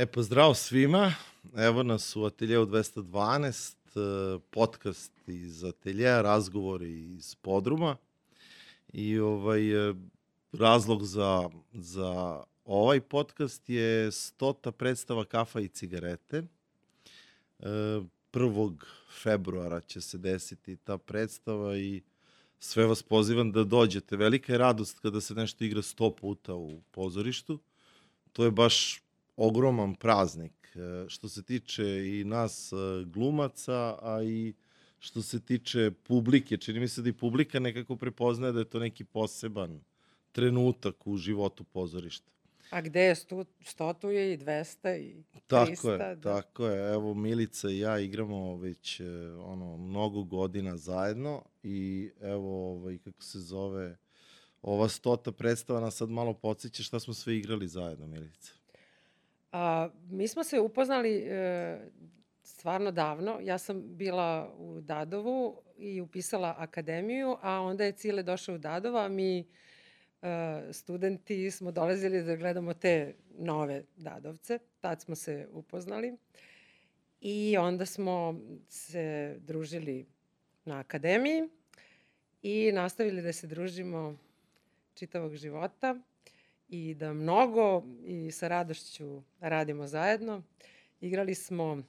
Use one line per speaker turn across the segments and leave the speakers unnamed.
E, pozdrav svima. Evo nas u Ateljevu 212, e, podcast iz Ateljeja, razgovori iz podruma. I ovaj, e, razlog za, za ovaj podcast je stota predstava kafa i cigarete. 1. E, februara će se desiti ta predstava i sve vas pozivam da dođete. Velika je radost kada se nešto igra sto puta u pozorištu. To je baš ogroman praznik e, što se tiče i nas e, glumaca, a i što se tiče publike. Čini mi se da i publika nekako prepoznaje da je to neki poseban trenutak u životu pozorišta.
A gde je stu, stotu je i 200 i 300.
Tako je, da. tako je. Evo Milica i ja igramo već e, ono mnogo godina zajedno i evo ovaj kako se zove ova stota predstava nas sad malo podsjeća šta smo sve igrali zajedno Milica.
A, mi smo se upoznali e, stvarno davno. Ja sam bila u Dadovu i upisala akademiju, a onda je Cile došao u Dadova, mi e, studenti smo dolazili da gledamo te nove Dadovce. Tad smo se upoznali. I onda smo se družili na akademiji i nastavili da se družimo čitavog života i da mnogo i sa radošću radimo zajedno. Igrali smo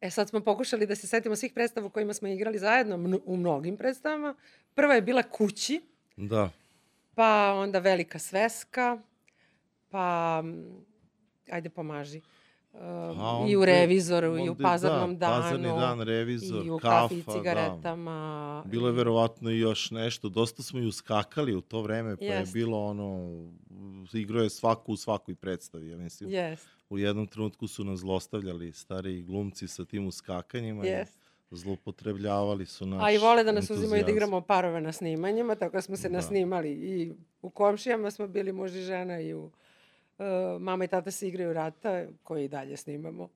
E sad smo pokušali da se setimo svih predstava u kojima smo igrali zajedno u mnogim predstavama. Prva je bila Kući.
Da.
Pa onda Velika sveska. Pa, ajde pomaži. Uh, I u revizoru, onda, i u pazarnom da, danu.
Pazarni dan, revizor,
I u
kafa,
kafi i da. cigaretama.
Da. Bilo je verovatno i još nešto. Dosta smo i uskakali u to vreme, pa Jest. je bilo ono, igro je svaku u svakoj predstavi, ja mislim.
Jest.
U jednom trenutku su nas zlostavljali stari glumci sa tim uskakanjima.
Jest.
Zlopotrebljavali su naš
A i vole da nas uzimaju da igramo parove na snimanjima, tako da smo se da. nasnimali i u komšijama smo bili muž i žena i u mama i tata se igraju rata, koji i dalje snimamo.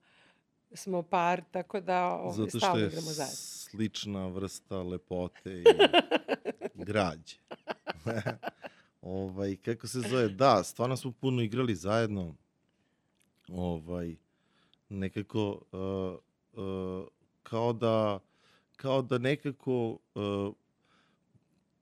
Smo par, tako da ovaj, stalno igramo zajedno. Zato
što je slična vrsta lepote i građe. ovaj, kako se zove? Da, stvarno smo puno igrali zajedno. Ovaj, nekako uh, uh, kao da kao da nekako uh,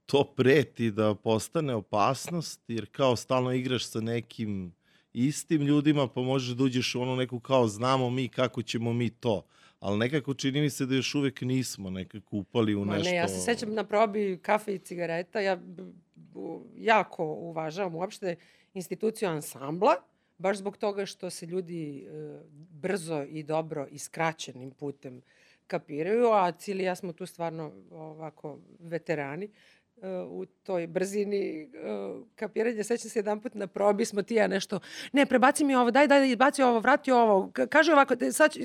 to preti da postane opasnost, jer kao stalno igraš sa nekim istim ljudima, pa možeš da uđeš u ono neku kao znamo mi kako ćemo mi to. Ali nekako čini mi se da još uvek nismo nekako upali u nešto...
Ma ne, ja se sećam na probi kafe i cigareta, ja jako uvažavam uopšte instituciju ansambla, baš zbog toga što se ljudi e, brzo i dobro i skraćenim putem kapiraju, a Cili ja smo tu stvarno ovako veterani u toj brzini uh, kapiranja. Sećam se jedan put na probi smo ti ja nešto, ne, prebaci mi ovo, daj, daj, baci ovo, vrati ovo, kaže ovako, sad ću...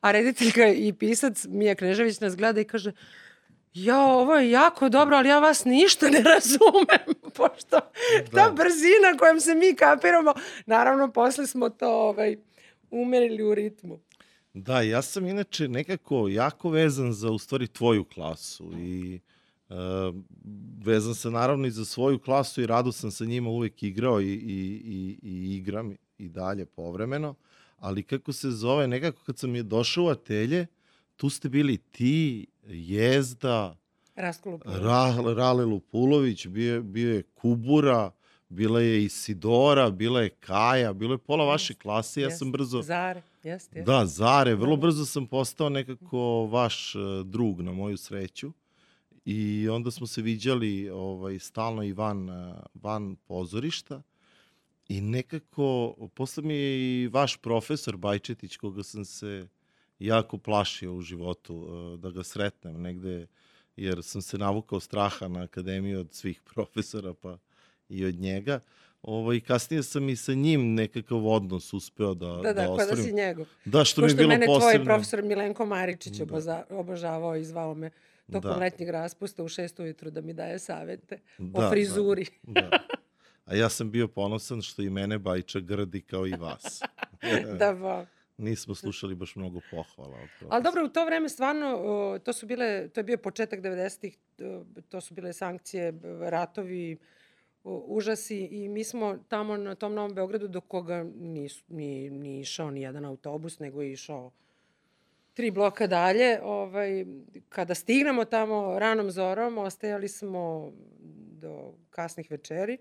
A rediteljka i pisac Mija Knežević nas gleda i kaže, ja, ovo je jako dobro, ali ja vas ništa ne razumem, pošto da. ta brzina kojom se mi kapiramo, naravno, posle smo to ovaj, umerili u ritmu.
Da, ja sam inače nekako jako vezan za u stvari tvoju klasu i Uh, vezan sam naravno i za svoju klasu i rado sam sa njima uvek igrao i, i, i, i igram i dalje povremeno, ali kako se zove, nekako kad sam je došao u atelje, tu ste bili ti, Jezda, Ra, Rale Lupulović, bio, bio je Kubura, bila je Isidora, bila je Kaja, bilo je pola vaše klase, ja sam brzo...
Zare, jeste. Jest.
Da, Zare, vrlo brzo sam postao nekako vaš e, drug na moju sreću. I onda smo se viđali ovaj, stalno i van, van pozorišta. I nekako, posle mi je i vaš profesor Bajčetić, koga sam se jako plašio u životu, da ga sretnem negde, jer sam se navukao straha na akademiju od svih profesora, pa i od njega. Ovo, I kasnije sam i sa njim nekakav odnos uspeo da, da,
da, da ostvarim. Da, da si njegov.
Da, što Ko mi je bilo posebno. Ko što
mene tvoj profesor Milenko Maričić da. obožavao i zvao me tokom da. letnjeg raspusta u šest ujutru da mi daje savete da, o da. frizuri.
Da, da. A ja sam bio ponosan što i mene Bajča grdi kao i vas.
da, ba.
Nismo slušali baš mnogo pohvala.
Ali dobro, u to vreme stvarno, to su bile, to je bio početak 90-ih, to su bile sankcije, ratovi, u- užas i, mi smo tamo na tom Novom Beogradu do koga nis, nije, nije išao ni jedan autobus, nego je išao tri bloka dalje. Ovaj, kada stignemo tamo ranom zorom, ostajali smo do kasnih večeri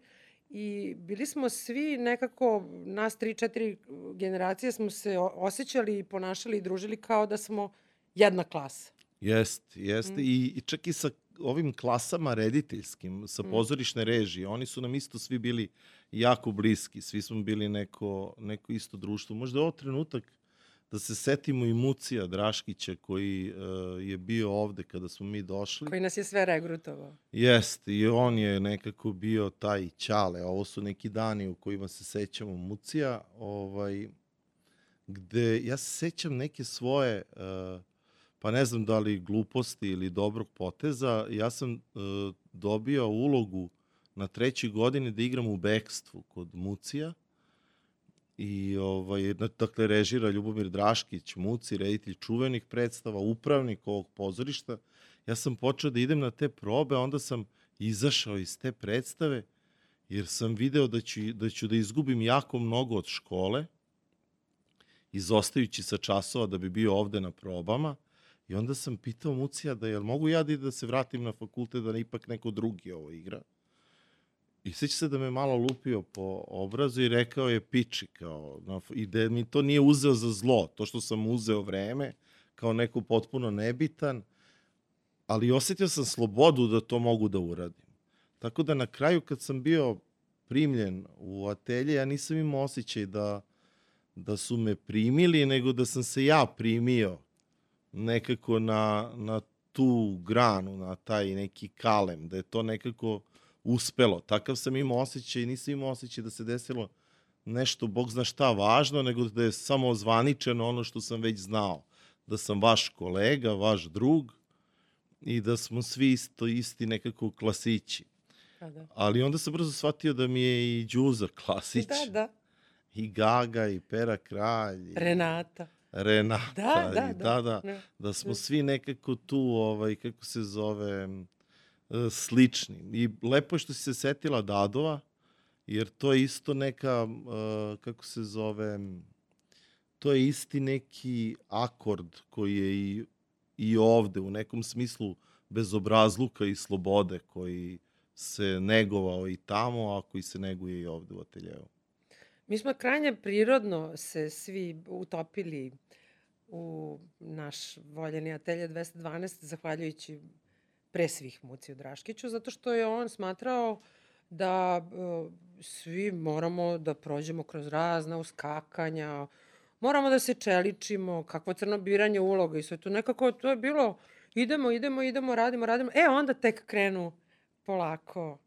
i bili smo svi nekako, nas tri, četiri generacije smo se osjećali i ponašali i družili kao da smo jedna klasa.
Jeste, jeste.
Mm.
I, I čak i sa ovim klasama rediteljskim, sa
Mm.
pozorišne režije, oni su nam isto svi bili jako bliski. Svi smo bili neko, neko isto društvo. Možda je ovo trenutak da se setimo i Mucija Draškića koji uh, je bio ovde kada smo mi došli.
Koji nas je sve regrutovao.
Jeste, i on je nekako bio taj ćale. Ovo su neki dani u kojima se sećamo Mucija, ovaj, gde ja se sećam neke svoje, uh, pa ne znam da li gluposti ili dobrog poteza, ja sam uh, dobio ulogu na trećoj godini da igram u bekstvu kod Mucija. I ovaj, dakle, režira Ljubomir Draškić, Muci, reditelj čuvenih predstava, upravnik ovog pozorišta. Ja sam počeo da idem na te probe, onda sam izašao iz te predstave, jer sam video da ću, da ću da izgubim jako mnogo od škole, izostajući sa časova da bi bio ovde na probama. I onda sam pitao Mucija da jel mogu ja da, da se vratim na fakultet da ipak neko drugi ovo igra. I sveća se da me malo lupio po obrazu i rekao je piči kao, na, i da mi to nije uzeo za zlo, to što sam uzeo vreme, kao neko potpuno nebitan, ali osetio sam slobodu da to mogu da uradim. Tako da na kraju kad sam bio primljen u atelje, ja nisam imao osjećaj da, da su me primili, nego da sam se ja primio nekako na, na tu granu, na taj neki kalem, da je to nekako uspelo. Takav sam imao osjećaj i nisam imao osjećaj da se desilo nešto, bog zna šta, važno, nego da je samo zvaničeno ono što sam već znao. Da sam vaš kolega, vaš drug i da smo svi isto isti nekako klasići.
Pa da.
Ali onda sam brzo shvatio da mi je i Đuza klasić.
Da, da.
I Gaga, i Pera Kralj. I
Renata.
Renata.
Da, da, da.
da, da.
Da.
Da smo
Da.
svi nekako tu, ovaj, kako se zove, slični. I lepo je što si se setila Dadova, jer to je isto neka, e, kako se zove, to je isti neki akord koji je i, i ovde u nekom smislu bezobrazluka i slobode koji se negovao i tamo, a koji se neguje i ovde u ateljevu.
Mi smo krajnje prirodno se svi utopili u naš voljeni atelje 212, zahvaljujući pre svih Muciju Draškiću, zato što je on smatrao da e, svi moramo da prođemo kroz razna uskakanja, moramo da se čeličimo, kakvo crno biranje uloga i sve to nekako, to je bilo idemo, idemo, idemo, radimo, radimo. E, onda tek krenu polako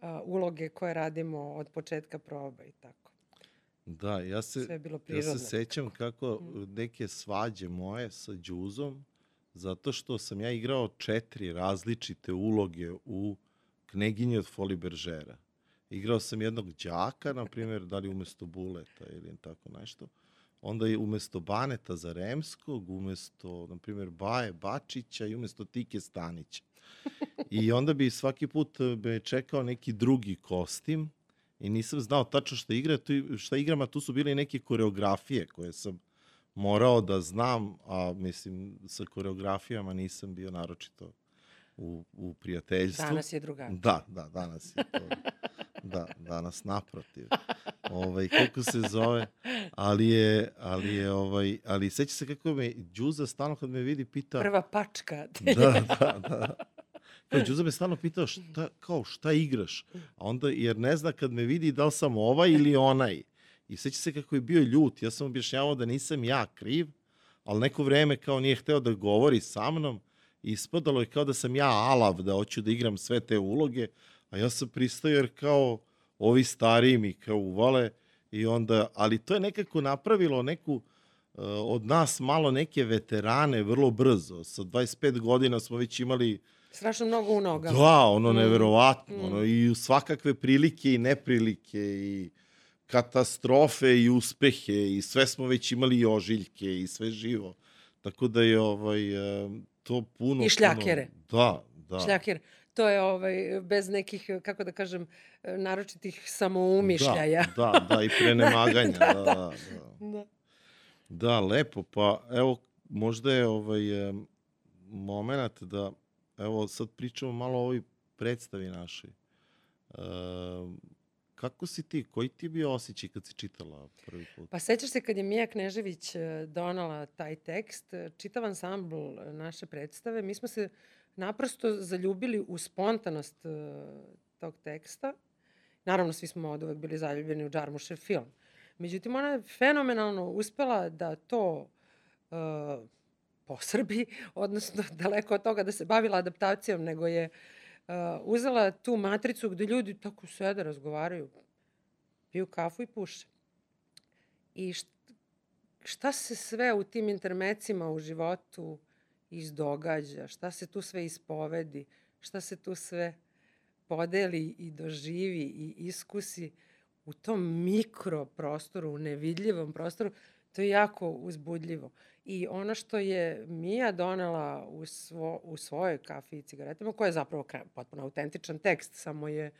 a, uloge koje radimo od početka proba i tako.
Da, ja se, Ja se sećam kako
Mm.
neke svađe moje sa Đuzom, zato što sam ja igrao četiri različite uloge u Kneginji od Foli Beržera. Igrao sam jednog đaka, na primjer, da li umesto Buleta ili tako nešto. Onda je umesto Baneta Zaremskog, umesto, na primjer, Baje Bačića i umesto Tike Stanića. I onda bi svaki put me čekao neki drugi kostim i nisam znao tačno šta igra, tu, šta igram, a tu su bile i neke koreografije koje sam morao da znam, a mislim sa koreografijama nisam bio naročito u, u prijateljstvu.
Danas je drugačije.
Da, da, danas je to. Da, danas naprotiv. Ovaj, kako se zove, ali je, ali je, ovaj, ali seća se kako me Đuza stalno kad me vidi pita...
Prva pačka.
Da, da, da. Kao, Đuza me stalno pitao šta, kao, šta igraš? A onda, jer ne zna kad me vidi da li sam ovaj ili onaj. I seća se kako je bio ljut. Ja sam objašnjavao da nisam ja kriv, ali neko vreme kao nije hteo da govori sa mnom. I ispadalo je kao da sam ja alav, da hoću da igram sve te uloge. A ja sam pristao jer kao ovi stariji mi kao uvale. I onda, ali to je nekako napravilo neku uh, od nas malo neke veterane vrlo brzo. Sa 25 godina smo već imali
Strašno mnogo u nogama.
Da, ono
Mm.
neverovatno,
Mm.
ono i svakakve prilike i neprilike i katastrofe i uspehe i sve smo već imali i ožiljke i sve živo. Tako da je ovaj e, to puno
I šljakere.
Puno, da, da.
Šljaker. to je ovaj, bez nekih, kako da kažem, naročitih samoumišljaja.
Da, da, da i prenemaganja.
Da,
da,
da.
da, da.
Da.
Lepo. Pa evo, možda je ovaj, em, moment da, evo sad pričamo malo o ovoj predstavi našoj. E, kako si ti, koji ti je bio osjećaj kad si čitala prvi put?
Pa sećaš se kad je Mija Knežević e, donala taj tekst, e, čitav ansambl e, naše predstave, mi smo se naprosto zaljubili u spontanost tog teksta. Naravno, svi smo od uvek bili zaljubljeni u Džarmušev film. Međutim, ona je fenomenalno uspela da to uh, posrbi, odnosno daleko od toga da se bavila adaptacijom, nego je uh, uzela tu matricu gde ljudi tako sede, razgovaraju, piju kafu i puše. I šta, šta se sve u tim intermecima u životu izdogađa, šta se tu sve ispovedi, šta se tu sve podeli i doživi i iskusi u tom mikroprostoru, u nevidljivom prostoru, to je jako uzbudljivo. I ono što je Mija donela u, svo, u svojoj kafi i cigaretama, koja je zapravo potpuno autentičan tekst, samo je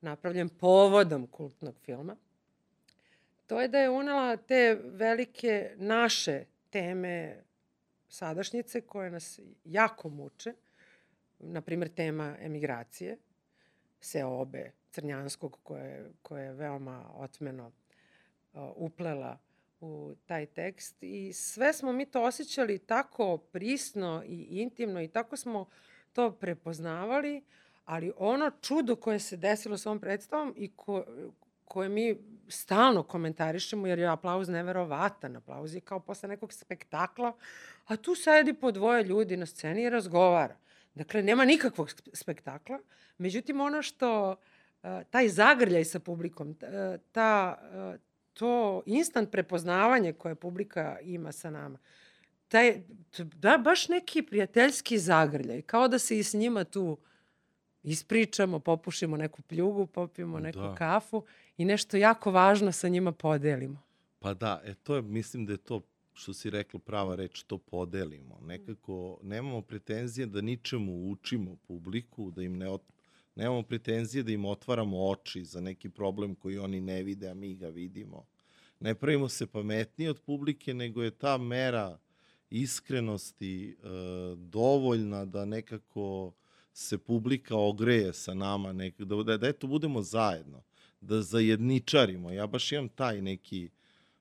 napravljen povodom kultnog filma, to je da je unela te velike naše teme sadašnjice koje nas jako muče, na primjer tema emigracije, seobe Crnjanskog koje, koje je veoma otmeno uh, uplela u taj tekst i sve smo mi to osjećali tako prisno i intimno i tako smo to prepoznavali, ali ono čudo koje se desilo s ovom predstavom i ko, koje mi stalno komentarišemo, jer je aplauz neverovatan, aplauz je kao posle nekog spektakla, a tu sedi po dvoje ljudi na sceni i razgovara. Dakle, nema nikakvog sp- spektakla, međutim ono što uh, taj zagrljaj sa publikom, uh, ta, uh, to instant prepoznavanje koje publika ima sa nama, taj, da, baš neki prijateljski zagrljaj, kao da se i s njima tu ispričamo, popušimo neku pljugu, popijemo neku
Da.
kafu i nešto jako važno sa njima podelimo.
Pa da, e to je, mislim da je to što si rekla prava reč, to podelimo. Nekako nemamo pretenzije da ničemu učimo publiku, da im ne. Nemamo pretenzije da im otvaramo oči za neki problem koji oni ne vide, a mi ga vidimo. Ne pravimo se pametniji od publike, nego je ta mera iskrenosti e, dovoljna da nekako se publika ogreje sa nama, nek, da, da, da eto budemo zajedno, da zajedničarimo. Ja baš imam taj neki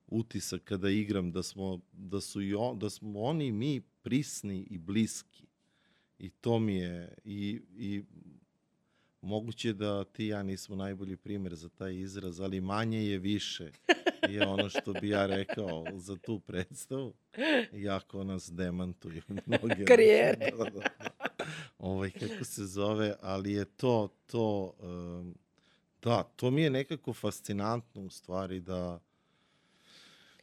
utisak kada igram da smo da su i on, da smo oni mi prisni i bliski. I to mi je i i moguće da ti i ja nismo najbolji primer za taj izraz, ali manje je više je ono što bi ja rekao za tu predstavu, iako nas demantuju mnoge.
Karijere.
Da, da, da. Ovaj, kako se zove, ali je to, to, um, da, to mi je nekako fascinantno u stvari da,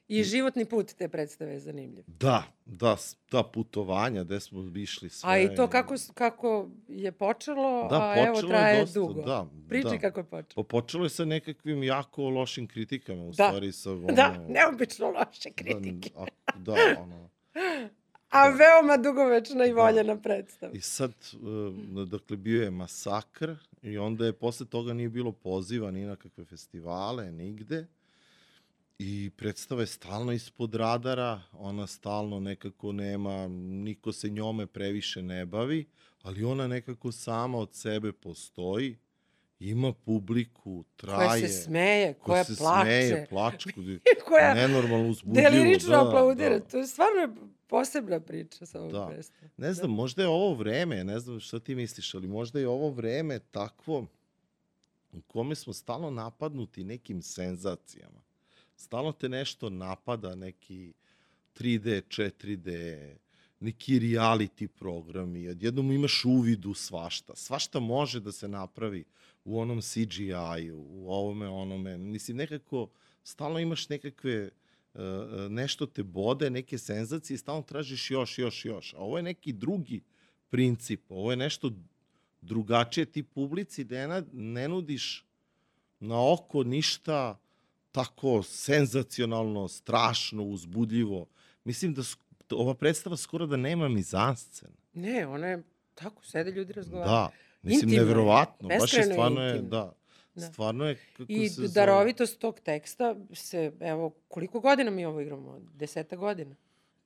I životni put te predstave je zanimljiv.
Da, da, ta putovanja gde smo išli sve.
A i to kako, kako je počelo,
Da,
a evo
počelo je
traje
dosta,
dugo.
da,
Pričaj
da.
kako je počelo.
Pa počelo je sa nekakvim jako lošim kritikama, u
Da.
stvari sa ono...
Da, neobično loše kritike.
Da, a- da, ono...
A
da.
veoma dugovečna i
Da.
voljena predstava.
I sad, e, dakle, bio je masakr i onda je posle toga nije bilo poziva ni na kakve festivale, nigde. I predstava je stalno ispod radara, ona stalno nekako nema, niko se njome previše ne bavi, ali ona nekako sama od sebe postoji, ima publiku, traje.
Koja se smeje,
ko
koja
se
plače,
smeje, plače,
koja
nenormalno uzbudljivo.
delirično
da,
aplaudira.
da.
To je stvarno posebna priča sa ovom
Da.
predstavom.
Ne znam, možda je ovo vreme, ne znam šta ti misliš, ali možda je ovo vreme takvo u kome smo stalno napadnuti nekim senzacijama. Stalno te nešto napada, neki 3D, 4D, neki reality programi, odjednom imaš uvid u svašta. Svašta može da se napravi u onom CGI-u, u ovome, onome. Mislim, nekako, stalno imaš nekakve, e, e, nešto te bode, neke senzacije i stalno tražiš još, još, još. A ovo je neki drugi princip, ovo je nešto drugačije. Ti publici na- ne nudiš na oko ništa tako senzacionalno, strašno, uzbudljivo. Mislim da ova predstava skoro da nema mizanscen.
Ne, ona je tako, sede ljudi razgovaraju.
Da, Mislim,
Intimno je,
neverovatno. Baš je stvarno je, da.
Da.
Stvarno je, kako
I
se zove...
darovitost tog teksta se, evo, koliko godina mi ovo igramo? Deseta godina?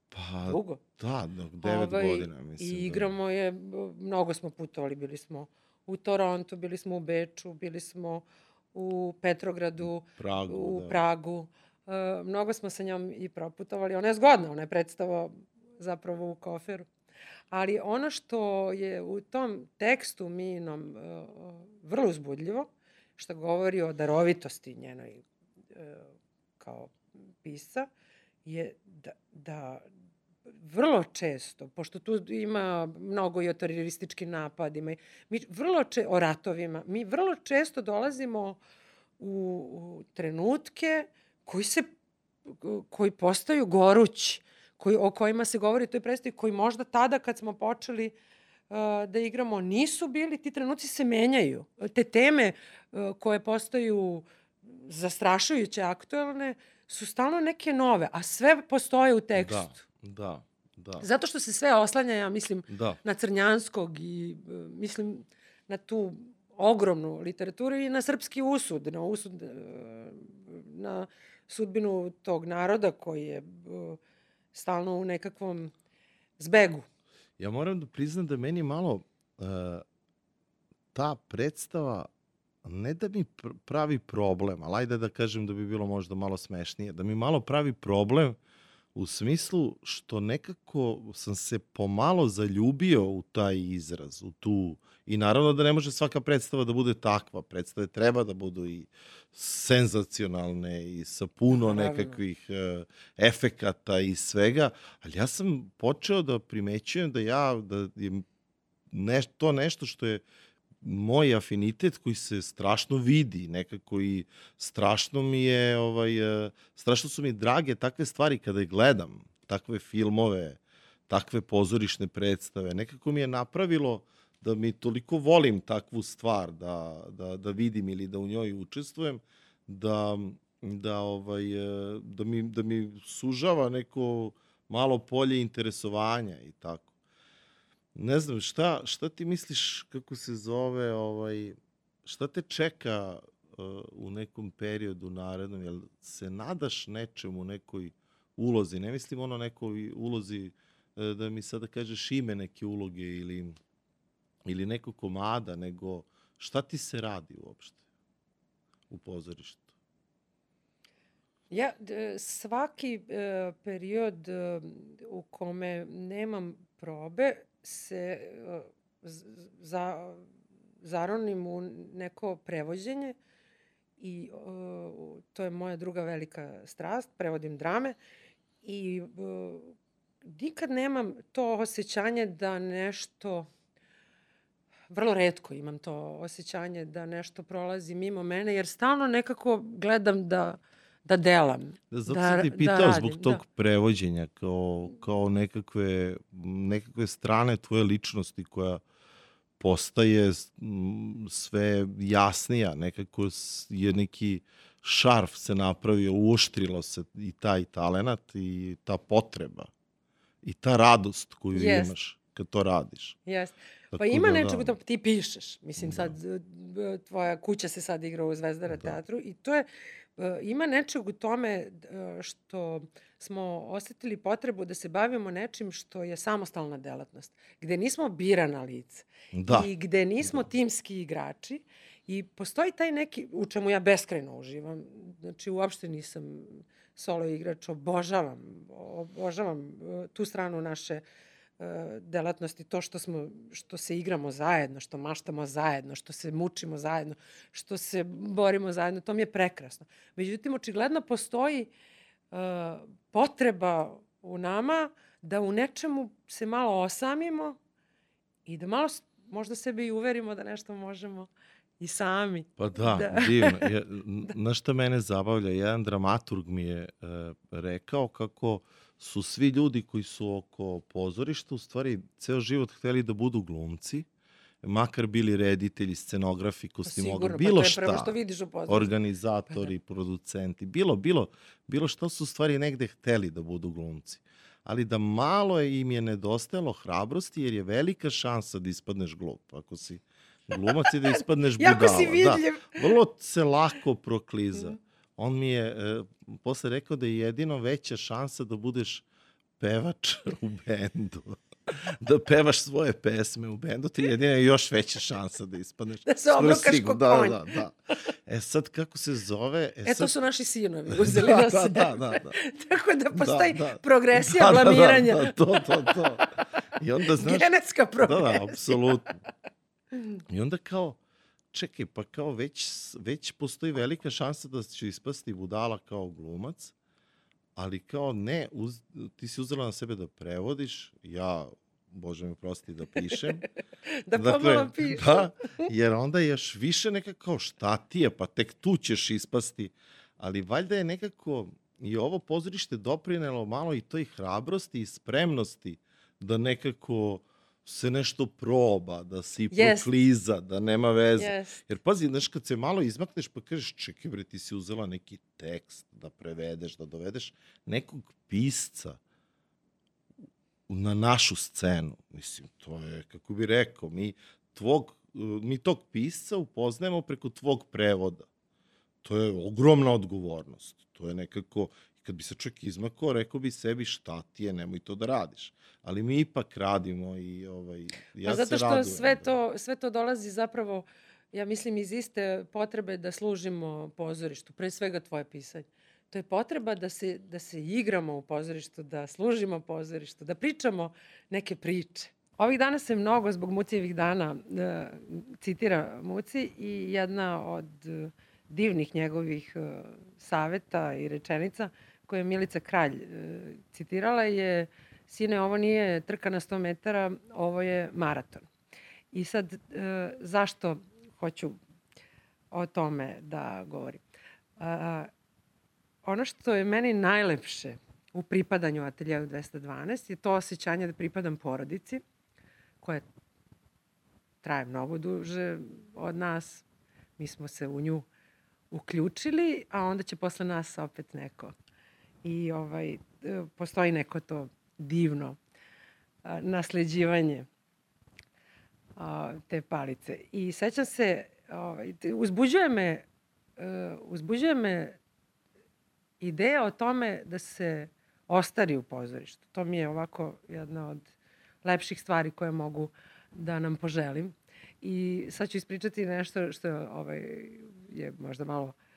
Pa,
Dugo.
da, da, devet
Ovaj,
godina, mislim.
I
da.
igramo je, mnogo smo putovali, bili smo u Torontu, bili smo u Beču, bili smo u Petrogradu,
Pragu,
u
da.
Pragu. E, mnogo smo sa njom i proputovali. Ona je zgodna, ona je predstava zapravo u koferu. Ali ono što je u tom tekstu Minom e, vrlo uzbudljivo, što govori o darovitosti njenoj e, kao pisca, je da, da vrlo često, pošto tu ima mnogo i o terorističkim napadima, mi vrlo če, o ratovima, mi vrlo često dolazimo u, u trenutke koji se koji postaju gorući, koji, o kojima se govori u toj predstavi, koji možda tada kad smo počeli uh, da igramo nisu bili, ti trenuci se menjaju. Te teme uh, koje postaju zastrašujuće aktuelne su stalno neke nove, a sve postoje u tekstu.
Da, da, da.
Zato što se sve oslanja, ja mislim,
Da,
na Crnjanskog i e, mislim na tu ogromnu literaturu i na srpski usud, na usud, e, na sudbinu tog naroda koji je e, stalno u nekakvom zbegu.
ja moram da priznam da meni malo ta predstava ne da mi pr pravi problem, ali ajde da kažem da bi bilo možda malo smešnije, da mi malo pravi problem u smislu što nekako sam se pomalo zaljubio u taj izraz, u tu i naravno da ne može svaka predstava da bude takva, predstave treba da budu i senzacionalne i sa puno
Naravno.
nekakvih uh, efekata i svega, ali ja sam počeo da primećujem da ja, da je neš, to nešto što je moj afinitet koji se strašno vidi nekako i strašno mi je ovaj eh, strašno su mi drage takve stvari kada gledam takve filmove takve pozorišne predstave. Nekako mi je napravilo da mi toliko volim takvu stvar da, da, da vidim ili da u njoj učestvujem da da ovaj eh, da mi da mi sužava neko malo polje interesovanja i tako Ne znam, šta, šta ti misliš kako se zove, ovaj, šta te čeka uh, u nekom periodu narednom? Jel se nadaš nečemu, nekoj ulozi? Ne mislim ono nekoj ulozi uh, da mi sada kažeš ime neke uloge ili, ili nekog komada, nego šta ti se radi uopšte u pozorištu?
Ja, svaki e, period e, u kome nemam probe se e, za, zaronim u neko prevođenje i e, to je moja druga velika strast, prevodim drame i e, nikad nemam to osjećanje da nešto vrlo redko imam to osjećanje da nešto prolazi mimo mene, jer stalno nekako gledam da, da delam.
Da, zato
Da
sam ti
da
pitao
radim,
zbog tog
da.
prevođenja, kao, kao nekakve, nekakve strane tvoje ličnosti koja postaje sve jasnija, nekako je neki šarf se napravio, uoštrilo se i taj talenat i ta potreba i ta radost koju
Jest.
imaš kad to radiš.
Jeste. Pa
Tako
ima
da,
nečeg
da.
ti pišeš. Mislim,
Da.
sad tvoja kuća se sad igra u Zvezdara
Da.
teatru i to je, ima nečeg u tome e, što smo osetili potrebu da se bavimo nečim što je samostalna delatnost, gde nismo birana lica
Da,
i gde nismo timski igrači i postoji taj neki, u čemu ja beskrajno uživam, znači uopšte nisam solo igrač, obožavam, obožavam e, tu stranu naše e, delatnosti, to što smo, što se igramo zajedno, što maštamo zajedno, što se mučimo zajedno, što se borimo zajedno, to mi je prekrasno. Međutim, očigledno postoji e, potreba u nama da u nečemu se malo osamimo i da malo možda sebe i uverimo da nešto možemo i sami.
Pa da,
Da.
divno. Ja, na šta mene zabavlja, jedan dramaturg mi je e, rekao kako su svi ljudi koji su oko pozorišta u stvari ceo život hteli da budu glumci, makar bili reditelji, scenografi,
Pa
kostimografi,
sigurno,
bilo
pa
šta.
što vidiš u pozorištu.
organizatori,
Pa
producenti, bilo, bilo, bilo šta su u stvari negde hteli da budu glumci. ali da malo je im je nedostajalo hrabrosti jer je velika šansa da ispadneš glup. Ako si glumac i da ispadneš budala.
Jako si vidljiv.
Da, vrlo se lako prokliza. On mi je e, posle rekao da je jedino veća šansa da budeš pevač u bendu. da pevaš svoje pesme u bendu, ti jedina je još veća šansa da ispadneš.
Da se obrokaš ko
da,
konj.
Da, da. E sad, kako se zove... E,
E,
sad,
to su naši sinovi uzeli
da,
na
da, da, da, da.
Tako da postoji
da.
progresija blamiranja.
Da, da, da, to, to, to. I onda, znaš...
Genetska
Da,
progresija.
da, apsolutno. I onda kao, čekaj, pa kao već, već postoji velika šansa da će ispasti budala kao glumac, ali kao ne, uz, ti si uzela na sebe da prevodiš, ja, Bože mi prosti, da pišem.
Da pomalo pišu.
Da, jer onda još više nekako kao šta ti je, pa tek tu ćeš ispasti. Ali valjda je nekako i ovo pozorište doprinelo malo i toj hrabrosti i spremnosti da nekako se nešto proba, da se
Jest.
prokliza, da nema veze.
Yes.
Jer pazi, znaš, kad se malo izmakneš pa kažeš, čekaj bre, ti si uzela neki tekst da prevedeš, da dovedeš nekog pisca na našu scenu. Mislim, to je, kako bi rekao, mi, tvog, mi tog pisca upoznajemo preko tvog prevoda. To je ogromna odgovornost. To je nekako, kad bi se čovjek izmakao, rekao bi sebi šta ti je, nemoj to da radiš. Ali mi ipak radimo i ovaj, ja
Pa zato što
radujem.
sve
da.
to, sve to dolazi zapravo, ja mislim, iz iste potrebe da služimo pozorištu, pre svega tvoje pisanje. To je potreba da se, da se igramo u pozorištu, da služimo pozorištu, da pričamo neke priče. Ovih dana se mnogo zbog Mucijevih dana e, citira Muci i jedna od divnih njegovih e, saveta i rečenica koje je Milica Kralj e, citirala je Sine, ovo nije trka na 100 metara, ovo je maraton. I sad, e, zašto hoću o tome da govorim? Ono što je meni najlepše u pripadanju ateljevu 212 je to osjećanje da pripadam porodici, koja traje mnogo duže od nas. Mi smo se u nju uključili, a onda će posle nas opet neko. I ovaj, e, postoji neko to divno a, nasleđivanje te palice. I sećam se, ovaj, uzbuđuje me, e, uzbuđuje me ideja o tome da se ostari u pozorištu. To mi je ovako jedna od lepših stvari koje mogu da nam poželim. I sad ću ispričati nešto što ovaj, je možda malo uh,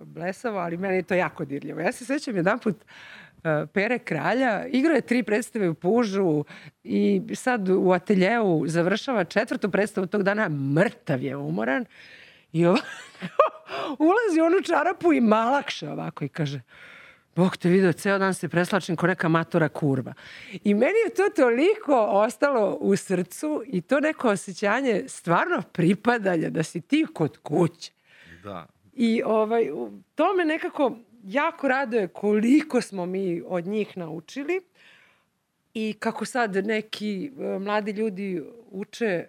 blesavo, ali meni je to jako dirljivo. Ja se sećam jedan put uh, Pere Kralja, igrao je tri predstave u Pužu i sad u ateljeu završava četvrtu predstavu tog dana, mrtav je umoran i ovako ulazi u onu čarapu i malakše ovako i kaže Bog te video, ceo dan se preslačim ko neka matora kurva. I meni je to toliko ostalo u srcu i to neko osjećanje stvarno pripadanja da si ti kod kuće.
Da.
I ovaj, to me nekako jako raduje koliko smo mi od njih naučili i kako sad neki e, mladi ljudi uče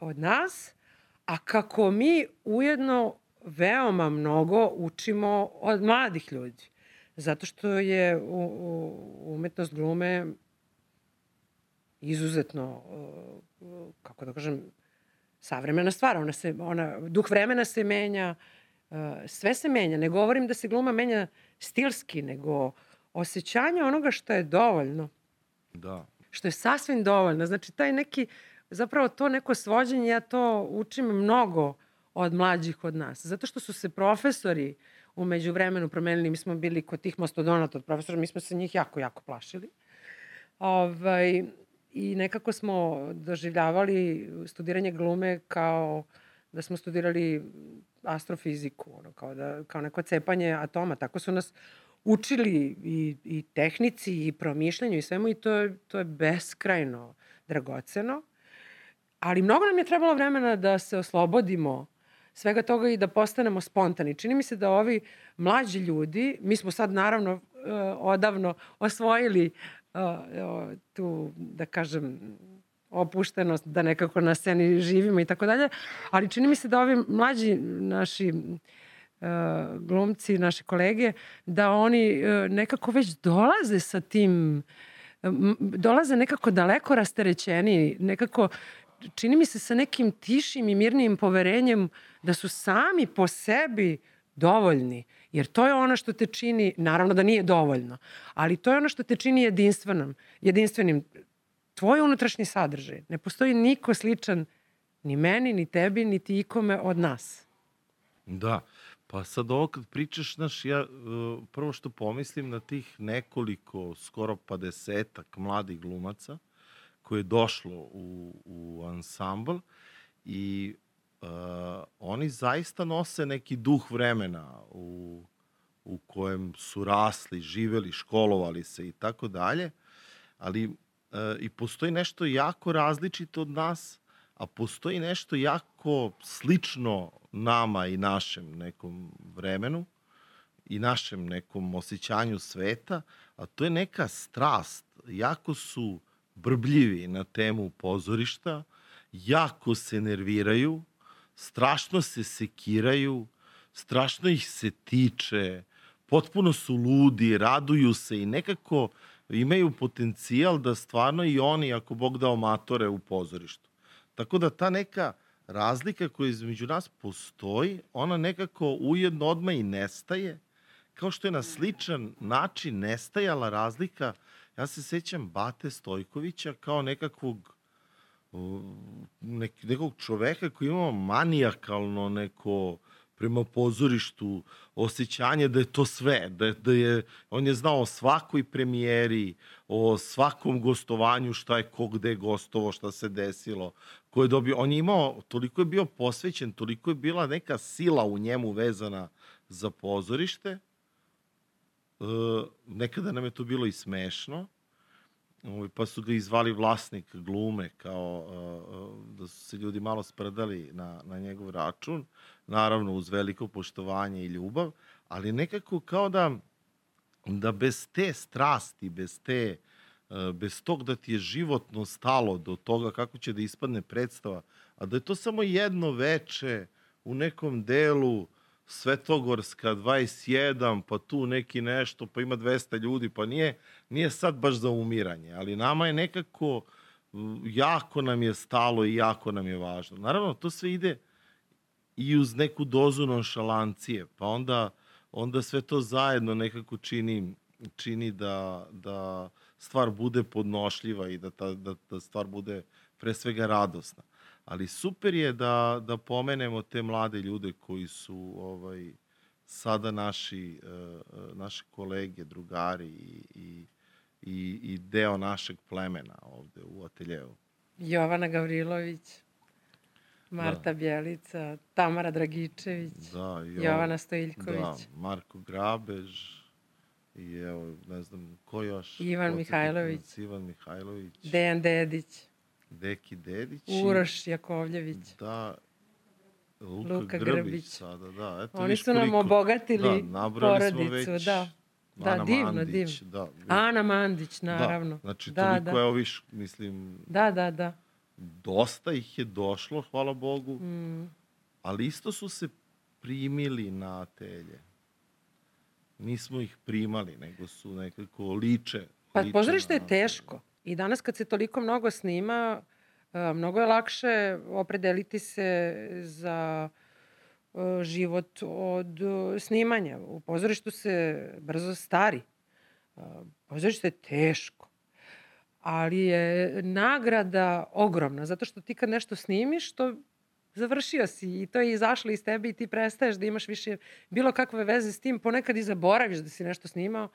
od nas, a kako mi ujedno veoma mnogo učimo od mladih ljudi. Zato što je u, umetnost glume izuzetno, uh, kako da kažem, savremena stvar. Ona se, ona, duh vremena se menja, uh, sve se menja. Ne govorim da se gluma menja stilski, nego osjećanje onoga što je dovoljno
Da.
što je sasvim dovoljno. Znači, taj neki, zapravo to neko svođenje, ja to učim mnogo od mlađih od nas. Zato što su se profesori umeđu vremenu promenili. Mi smo bili kod tih mastodonata od profesora, mi smo se njih jako, jako plašili. Ovaj, I nekako smo doživljavali studiranje glume kao da smo studirali astrofiziku, ono, kao, da, kao neko cepanje atoma. Tako su nas učili i, i tehnici i promišljanju i svemu i to, je- to je beskrajno dragoceno. Ali mnogo nam je trebalo vremena da se oslobodimo svega toga i da postanemo spontani. Čini mi se da ovi mlađi ljudi, mi smo sad naravno eh, odavno osvojili tu, da kažem, opuštenost, da nekako na sceni živimo i tako dalje, ali čini mi se da ovi mlađi naši glumci, naše kolege, da oni uh, nekako već dolaze sa tim, um, dolaze nekako daleko rasterećeni, nekako čini mi se sa nekim tišim i mirnim poverenjem da su sami po sebi dovoljni. Jer to je ono što te čini, naravno da nije dovoljno, ali to je ono što te čini jedinstvenom, jedinstvenim. Tvoj unutrašnji sadržaj. Ne postoji niko sličan ni meni, ni tebi, niti ikome od nas.
Da. Pa sad ovo kad pričaš, znaš, ja uh, prvo što pomislim na tih nekoliko, skoro pa desetak mladih glumaca koje je došlo u, u ansambl i uh, oni zaista nose neki duh vremena u, u kojem su rasli, živeli, školovali se i tako dalje, ali uh, i postoji nešto jako različito od nas, a postoji nešto jako slično nama i našem nekom vremenu i našem nekom osjećanju sveta, a to je neka strast. Jako su brbljivi na temu pozorišta, jako se nerviraju, strašno se sekiraju, strašno ih se tiče, potpuno su ludi, raduju se i nekako imaju potencijal da stvarno i oni, ako Bog dao matore u pozorištu. Tako da ta neka razlika koja između nas postoji, ona nekako ujedno odmah i nestaje, kao što je na sličan način nestajala razlika, ja se sećam Bate Stojkovića kao nekakvog nek, nekog čoveka koji ima manijakalno neko prema pozorištu osjećanje da je to sve, da, da je, on je znao o svakoj premijeri, o svakom gostovanju, šta je ko gde gostovo, šta se desilo, ko je dobio, on je imao, toliko je bio posvećen, toliko je bila neka sila u njemu vezana za pozorište, e, nekada nam je to bilo i smešno, Ovaj, pa su ga izvali vlasnik glume, kao uh, da su se ljudi malo sprdali na, na njegov račun, naravno uz veliko poštovanje i ljubav, ali nekako kao da, da bez te strasti, bez te, uh, bez tog da ti je životno stalo do toga kako će da ispadne predstava, a da je to samo jedno veče u nekom delu Svetogorska 21, pa tu neki nešto, pa ima 200 ljudi, pa nije, nije sad baš za umiranje, ali nama je nekako, jako nam je stalo i jako nam je važno. Naravno, to sve ide i uz neku dozu nonšalancije, pa onda, onda sve to zajedno nekako čini, čini da, da stvar bude podnošljiva i da, ta, da, da stvar bude pre svega radosna ali super je da, da pomenemo te mlade ljude koji su ovaj, sada naši, uh, naše kolege, drugari i, i, i, i deo našeg plemena ovde u ateljevu.
Jovana Gavrilović, Marta da. Bjelica, Tamara Dragičević, da, jo, Jovana Stojiljković. Da,
Marko Grabež i evo, ne znam, ko još?
Ivan Mihajlović.
Ivan Mihajlović.
Dejan Dedić.
Deki Dedić.
Uroš Jakovljević.
Da, Luka, Luka Grbić, Grbić sada, da. Eto,
Oni su nam obogatili da, porodicu, već, da. Da, Ana divno, Mandić, divno. Da, Ana Mandić, da, naravno.
Da, znači, da, toliko da. je oviš, mislim...
Da, da, da.
Dosta ih je došlo, hvala Bogu, mm. ali isto su se primili na atelje. Nismo ih primali, nego su nekako liče.
Pa pozorište je teško. I danas kad se toliko mnogo snima, e, mnogo je lakše opredeliti se za e, život od e, snimanja. U pozorištu se brzo stari. Pozorište je teško. Ali je nagrada ogromna, zato što ti kad nešto snimiš, to završio si i to je izašlo iz tebe i ti prestaješ da imaš više bilo kakve veze s tim, ponekad i zaboraviš da si nešto snimao,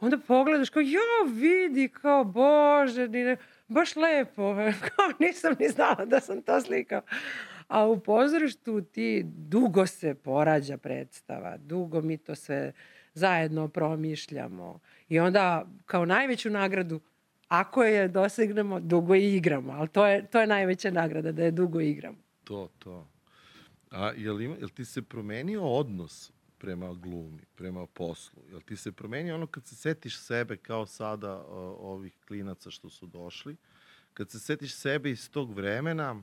onda pogledaš kao, ja vidi, kao, bože, ni, baš lepo, kao nisam ni znala da sam to slikao. A u pozorištu ti dugo se porađa predstava, dugo mi to sve zajedno promišljamo. I onda kao najveću nagradu, ako je dosegnemo, dugo igramo. Ali to je, to je najveća nagrada, da je dugo igramo.
To, to. A jel, ima, jel ti se promenio odnos prema glumi, prema poslu? Jel ti se promenio ono kad se setiš sebe kao sada ovih klinaca što su došli, kad se setiš sebe iz tog vremena,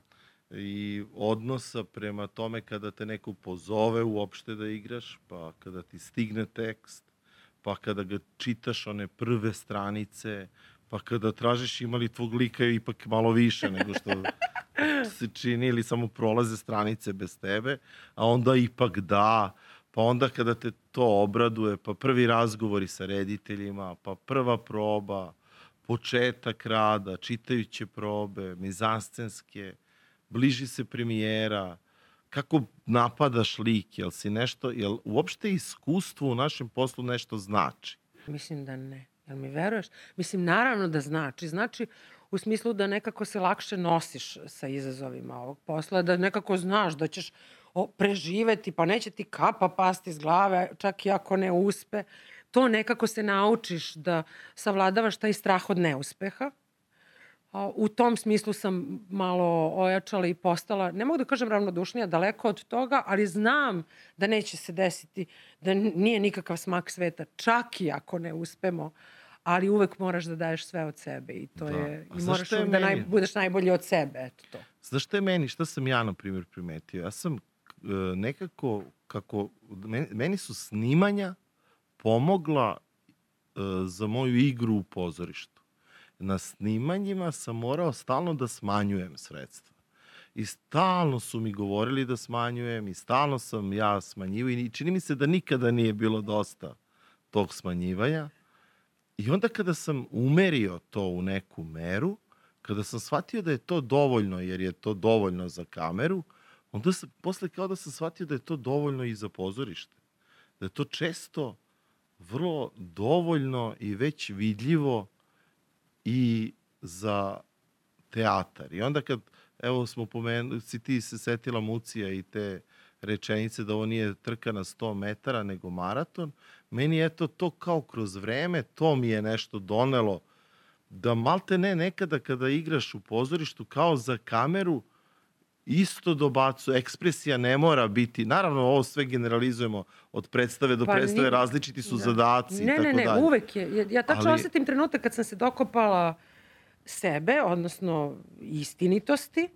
i odnosa prema tome kada te neko pozove uopšte da igraš, pa kada ti stigne tekst, pa kada ga čitaš one prve stranice, pa kada tražiš ima li tvog lika ipak malo više nego što se čini ili samo prolaze stranice bez tebe, a onda ipak da, pa onda kada te to obraduje, pa prvi razgovori sa rediteljima, pa prva proba, početak rada, čitajuće probe, mizanscenske, bliži se premijera, kako napadaš lik, jel si nešto, jel uopšte iskustvo u našem poslu nešto znači?
Mislim da ne. Jel mi veruješ? Mislim, naravno da znači. Znači u smislu da nekako se lakše nosiš sa izazovima ovog posla, da nekako znaš da ćeš preživeti, pa neće ti kapa pasti iz glave, čak i ako ne uspe. To nekako se naučiš da savladavaš taj strah od neuspeha. U tom smislu sam malo ojačala i postala, ne mogu da kažem ravnodušnija, daleko od toga, ali znam da neće se desiti, da nije nikakav smak sveta, čak i ako ne uspemo ali uvek moraš da daješ sve od sebe i to da. je i moraš je da naj, budeš najbolji od sebe, eto to.
Znaš šta je meni, šta sam ja na primjer primetio? Ja sam uh, nekako kako meni, meni su snimanja pomogla uh, za moju igru u pozorištu. Na snimanjima sam morao stalno da smanjujem sredstva. I stalno su mi govorili da smanjujem i stalno sam ja smanjivao i čini mi se da nikada nije bilo dosta tog smanjivanja. I onda kada sam umerio to u neku meru, kada sam shvatio da je to dovoljno, jer je to dovoljno za kameru, onda sam, posle kao da sam shvatio da je to dovoljno i za pozorište. Da je to često vrlo dovoljno i već vidljivo i za teatar. I onda kad, evo smo pomenuli, si ti se setila Mucija i te rečenice da ovo nije trka na 100 metara, nego maraton, meni je to, to kao kroz vreme, to mi je nešto donelo, da malte ne nekada kada igraš u pozorištu kao za kameru, isto dobacu, ekspresija ne mora biti, naravno ovo sve generalizujemo od predstave do pa, predstave, ni, različiti su da. zadaci
ne,
i tako
ne,
ne, dalje.
Ne, uvek je. Ja, ja tačno Ali... osetim trenutak kad sam se dokopala sebe, odnosno istinitosti,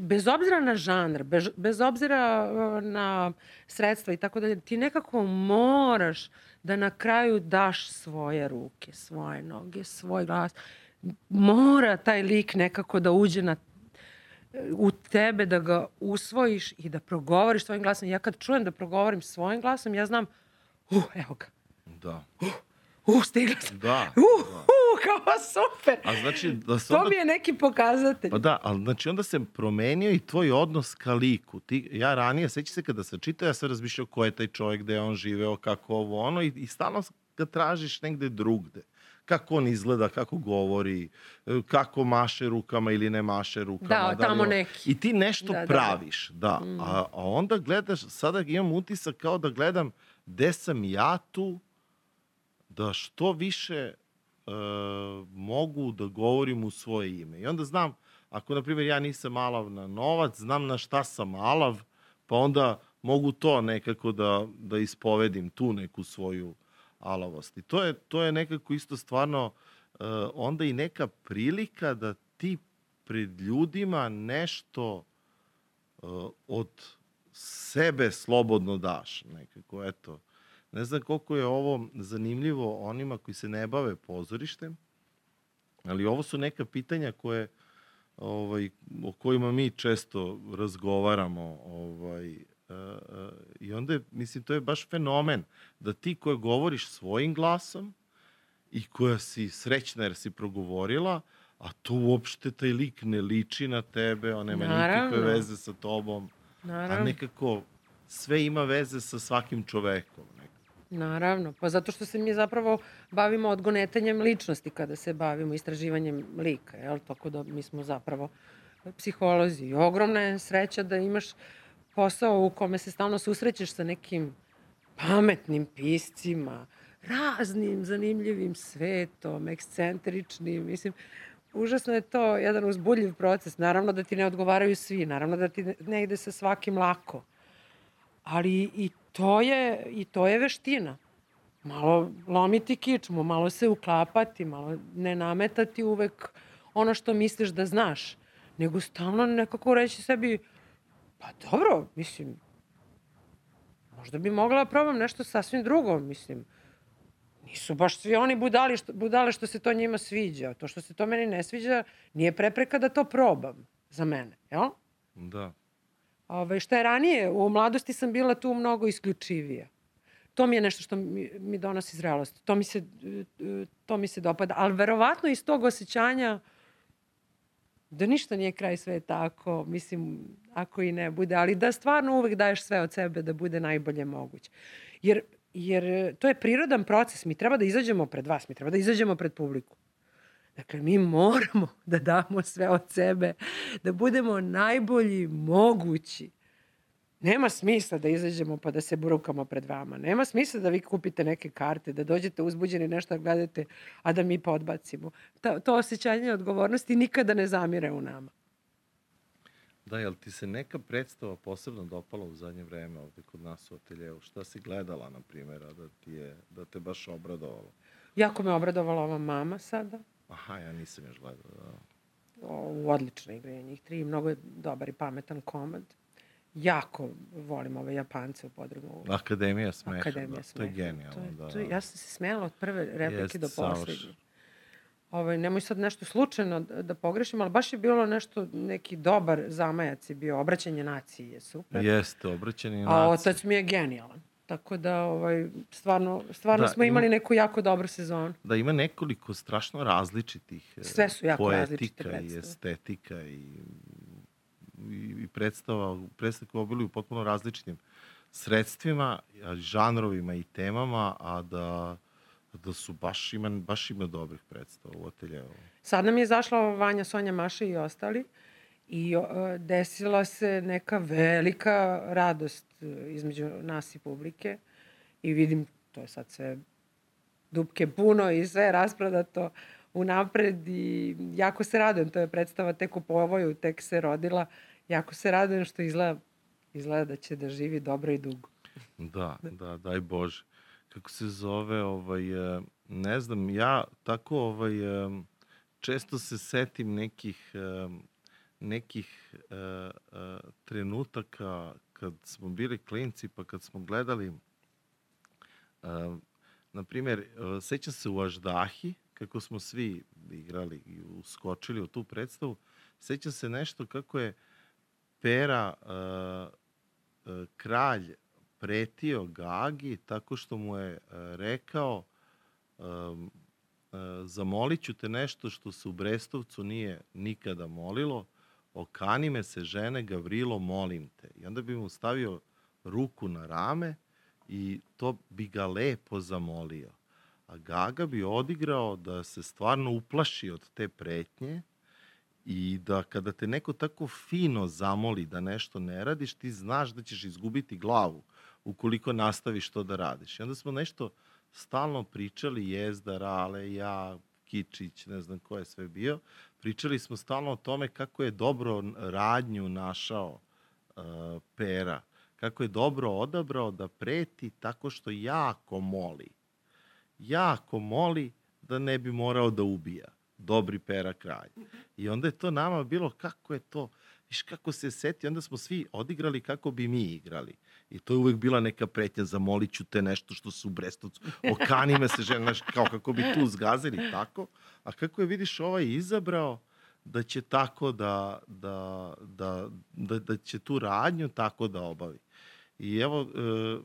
bez obzira na žanr, bez, bez obzira uh, na sredstva i tako dalje, ti nekako moraš da na kraju daš svoje ruke, svoje noge, svoj glas. Mora taj lik nekako da uđe na u tebe da ga usvojiš i da progovoriš svojim glasom. Ja kad čujem da progovorim svojim glasom, ja znam, uh, evo ga.
Da.
Uh, uh, stigla sam.
Da.
Uh, da. uh, kao super.
A znači da
se onda... To mi je neki pokazatelj.
Pa da, ali znači onda se promenio i tvoj odnos ka liku. Ti, ja ranije, seći se kada sam čitao, ja sam razmišljao ko je taj čovjek, gde je on živeo, kako ovo, ono, i, i stalno ga tražiš negde drugde kako on izgleda, kako govori, kako maše rukama ili ne maše rukama.
Da, da tamo neki.
I ti nešto da, da. praviš, da. da. Mm. A, a onda gledaš, sada imam utisak kao da gledam gde sam ja tu, da što više uh, mogu da govorim u svoje ime. I onda znam, ako, na primjer, ja nisam alav na novac, znam na šta sam alav, pa onda mogu to nekako da, da ispovedim, tu neku svoju alavost. I to je, to je nekako isto stvarno uh, onda i neka prilika da ti pred ljudima nešto uh, od sebe slobodno daš. Nekako, eto, Ne znam koliko je ovo zanimljivo onima koji se ne bave pozorištem, ali ovo su neka pitanja koje ovaj, o kojima mi često razgovaramo ovaj, i onda je, mislim, to je baš fenomen da ti koja govoriš svojim glasom i koja si srećna jer si progovorila, a to uopšte taj lik ne liči na tebe, on nema Naravno. nikakve veze sa tobom, Naravno. a nekako sve ima veze sa svakim čovekom.
Naravno, pa zato što se mi zapravo bavimo odgonetanjem ličnosti kada se bavimo istraživanjem lika, jel? Tako da mi smo zapravo psiholozi. I ogromna je sreća da imaš posao u kome se stalno susrećeš sa nekim pametnim piscima, raznim zanimljivim svetom, ekscentričnim, mislim, užasno je to jedan uzbudljiv proces. Naravno da ti ne odgovaraju svi, naravno da ti ne ide sa svakim lako. Ali i to je, i to je veština. Malo lomiti kičmu, malo se uklapati, malo ne nametati uvek ono što misliš da znaš, nego stalno nekako reći sebi, pa dobro, mislim, možda bi mogla da probam nešto sasvim drugo, mislim. Nisu baš svi oni budali što, budale što se to njima sviđa. To što se to meni ne sviđa nije prepreka da to probam za mene, jel?
Da.
Ove, šta je ranije, u mladosti sam bila tu mnogo isključivija. To mi je nešto što mi, mi donosi zrelost. To mi se, to mi se dopada. Ali verovatno iz tog osjećanja da ništa nije kraj sveta ako, mislim, ako i ne bude, ali da stvarno uvek daješ sve od sebe da bude najbolje moguće. Jer, jer to je prirodan proces. Mi treba da izađemo pred vas, mi treba da izađemo pred publiku. Dakle, mi moramo da damo sve od sebe, da budemo najbolji mogući. Nema smisla da izađemo pa da se burukamo pred vama. Nema smisla da vi kupite neke karte, da dođete uzbuđeni nešto da gledate, a da mi podbacimo. To, to osjećanje odgovornosti nikada ne zamire u nama.
Da, jel ti se neka predstava posebno dopala u zadnje vreme ovde kod nas u ateljevu? Šta si gledala, na primjer, da, ti je, da te baš obradovalo?
Jako me obradovala ova mama sada.
Aha, ja nisam još gledao, da.
O, u odlične igre njih tri, mnogo je dobar i pametan komad. Jako volim ove Japance u podrumu.
Akademija smeha,
Akademija
da,
smeha.
to je genijalno,
To je,
da.
to je, ja sam se smela od prve replike
Jeste,
do poslednje. Ovaj, nemoj sad nešto slučajno da da pogrešim, ali baš je bilo nešto, neki dobar zamajac je bio, obraćanje naciji je super.
Jeste, obraćanje
A
naciji.
otac mi je genijalan. Tako da, ovaj, stvarno, stvarno
Da,
smo
ima-
imali neku jako dobru sezonu.
Da, ima nekoliko strašno različitih
Sve su jako različite
poetika i
predstave.
estetika i, i, predstava, predstava koja obiluju potpuno različitim sredstvima, žanrovima i temama, a da, da su baš ima, baš ima dobrih predstava u ateljevu.
Sad nam je zašla Vanja, Sonja, Maša i ostali i o, desila se neka velika radost e, između nas i publike i vidim, to je sad sve dupke puno i sve je rasprodato unapred i jako se radujem, to je predstava tek u povoju, tek se rodila, jako se radujem što izgleda, izgleda da će da živi dobro i dugo.
Da, da, daj Bože. Kako se zove, ovaj, e, ne znam, ja tako ovaj, e, često se setim nekih, e, nekih trenutaka kad smo bili klinci, pa kad smo gledali, e, na primjer, sećam se u Aždahi, kako smo svi igrali i uskočili u tu predstavu, sećam se nešto kako je Pera e, e, kralj pretio Gagi tako što mu je e, rekao um, e, zamolit ću te nešto što se u Brestovcu nije nikada molilo, okani me se žene Gavrilo, molim te. I onda bi mu stavio ruku na rame i to bi ga lepo zamolio. A Gaga bi odigrao da se stvarno uplaši od te pretnje i da kada te neko tako fino zamoli da nešto ne radiš, ti znaš da ćeš izgubiti glavu ukoliko nastaviš to da radiš. I onda smo nešto stalno pričali, Jezda, Rale, ja, Kičić, ne znam ko je sve bio, pričali smo stalno o tome kako je dobro radnju našao uh, Pera, kako je dobro odabrao da preti tako što jako moli. Jako moli da ne bi morao da ubija. Dobri Pera kralj. I onda je to nama bilo kako je to, viš kako se seti, onda smo svi odigrali kako bi mi igrali. I to je uvek bila neka pretnja, zamolit ću te nešto što su u Brestovcu, okani me se žena, kao kako bi tu zgazili tako. A kako je vidiš ovaj izabrao da će tako da, da, da, da, da će tu radnju tako da obavi. I evo, e,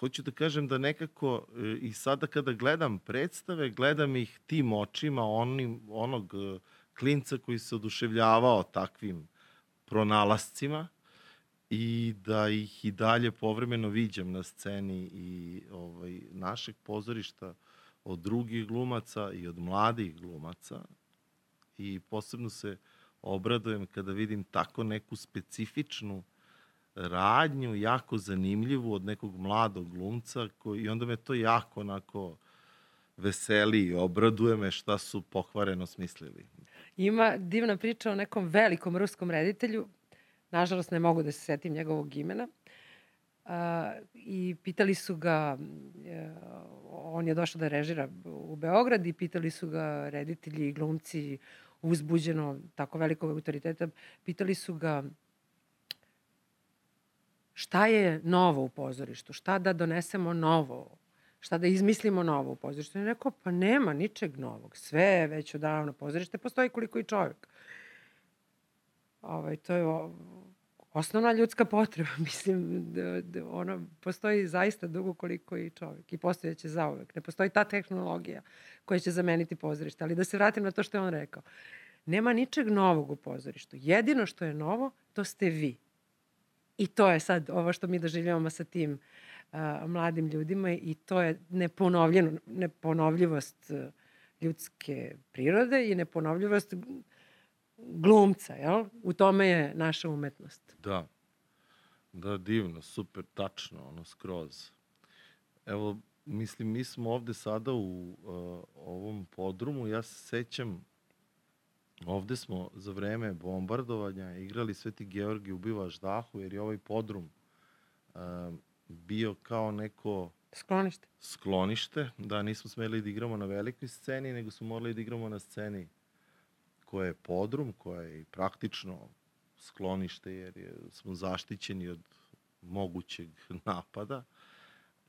hoću da kažem da nekako e, i sada kada gledam predstave, gledam ih tim očima onim, onog e, klinca koji se oduševljavao takvim pronalascima i da ih i dalje povremeno viđam na sceni i ovaj, našeg pozorišta od drugih glumaca i od mladih glumaca. I posebno se obradujem kada vidim tako neku specifičnu radnju, jako zanimljivu od nekog mladog glumca koji, i onda me to jako onako veseli i obraduje me šta su pokvareno smislili.
Ima divna priča o nekom velikom ruskom reditelju, nažalost ne mogu da se setim njegovog imena, a, i pitali su ga, e, on je došao da režira u Beograd i pitali su ga reditelji i glumci uzbuđeno, tako velikog autoriteta, pitali su ga šta je novo u pozorištu, šta da donesemo novo, šta da izmislimo novo u pozorištu. I rekao, pa nema ničeg novog, sve je već odavno pozorište, postoji koliko i čovjek. Ovaj, to je osnovna ljudska potreba, mislim, da, da ona postoji zaista dugo koliko i čovjek i postojeće zauvek. Ne postoji ta tehnologija koja će zameniti pozorište. Ali da se vratim na to što je on rekao. Nema ničeg novog u pozorištu. Jedino što je novo, to ste vi. I to je sad ovo što mi doživljavamo sa tim uh, mladim ljudima i to je neponovljeno, neponovljivost uh, ljudske prirode i neponovljivost glumca, jel? U tome je naša umetnost.
Da. Da, divno, super, tačno, ono, skroz. Evo, mislim, mi smo ovde sada u uh, ovom podrumu, ja se sećam, ovde smo za vreme bombardovanja igrali Sveti Georgi ubiva ždahu, jer je ovaj podrum uh, bio kao neko
Sklonište.
sklonište, da nismo smeli da igramo na velikoj sceni, nego smo morali da igramo na sceni koja je podrum, koja je praktično sklonište jer je, smo zaštićeni od mogućeg napada.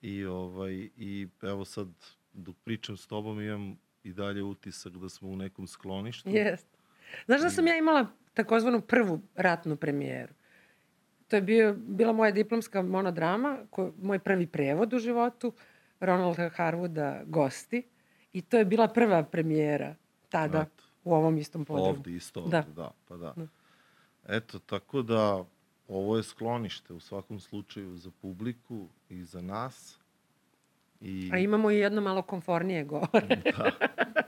I, ovaj, I evo sad, dok pričam s tobom, imam i dalje utisak da smo u nekom skloništu.
Jeste. Znaš da sam ja imala takozvanu prvu ratnu premijeru? To je bio, bila moja diplomska monodrama, ko, moj prvi prevod u životu, Ronalda Harwooda Gosti. I to je bila prva premijera tada. Eto u ovom istom podrumu.
Ovde isto, ovde, da. da, pa da. da. Eto, tako da ovo je sklonište u svakom slučaju za publiku i za nas.
I... A imamo i jedno malo komfornije gore.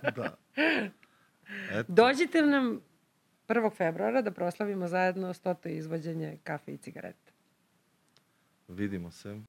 da, da.
Eto. Dođite nam 1. februara da proslavimo zajedno stoto izvođenje kafe i cigareta.
Vidimo se.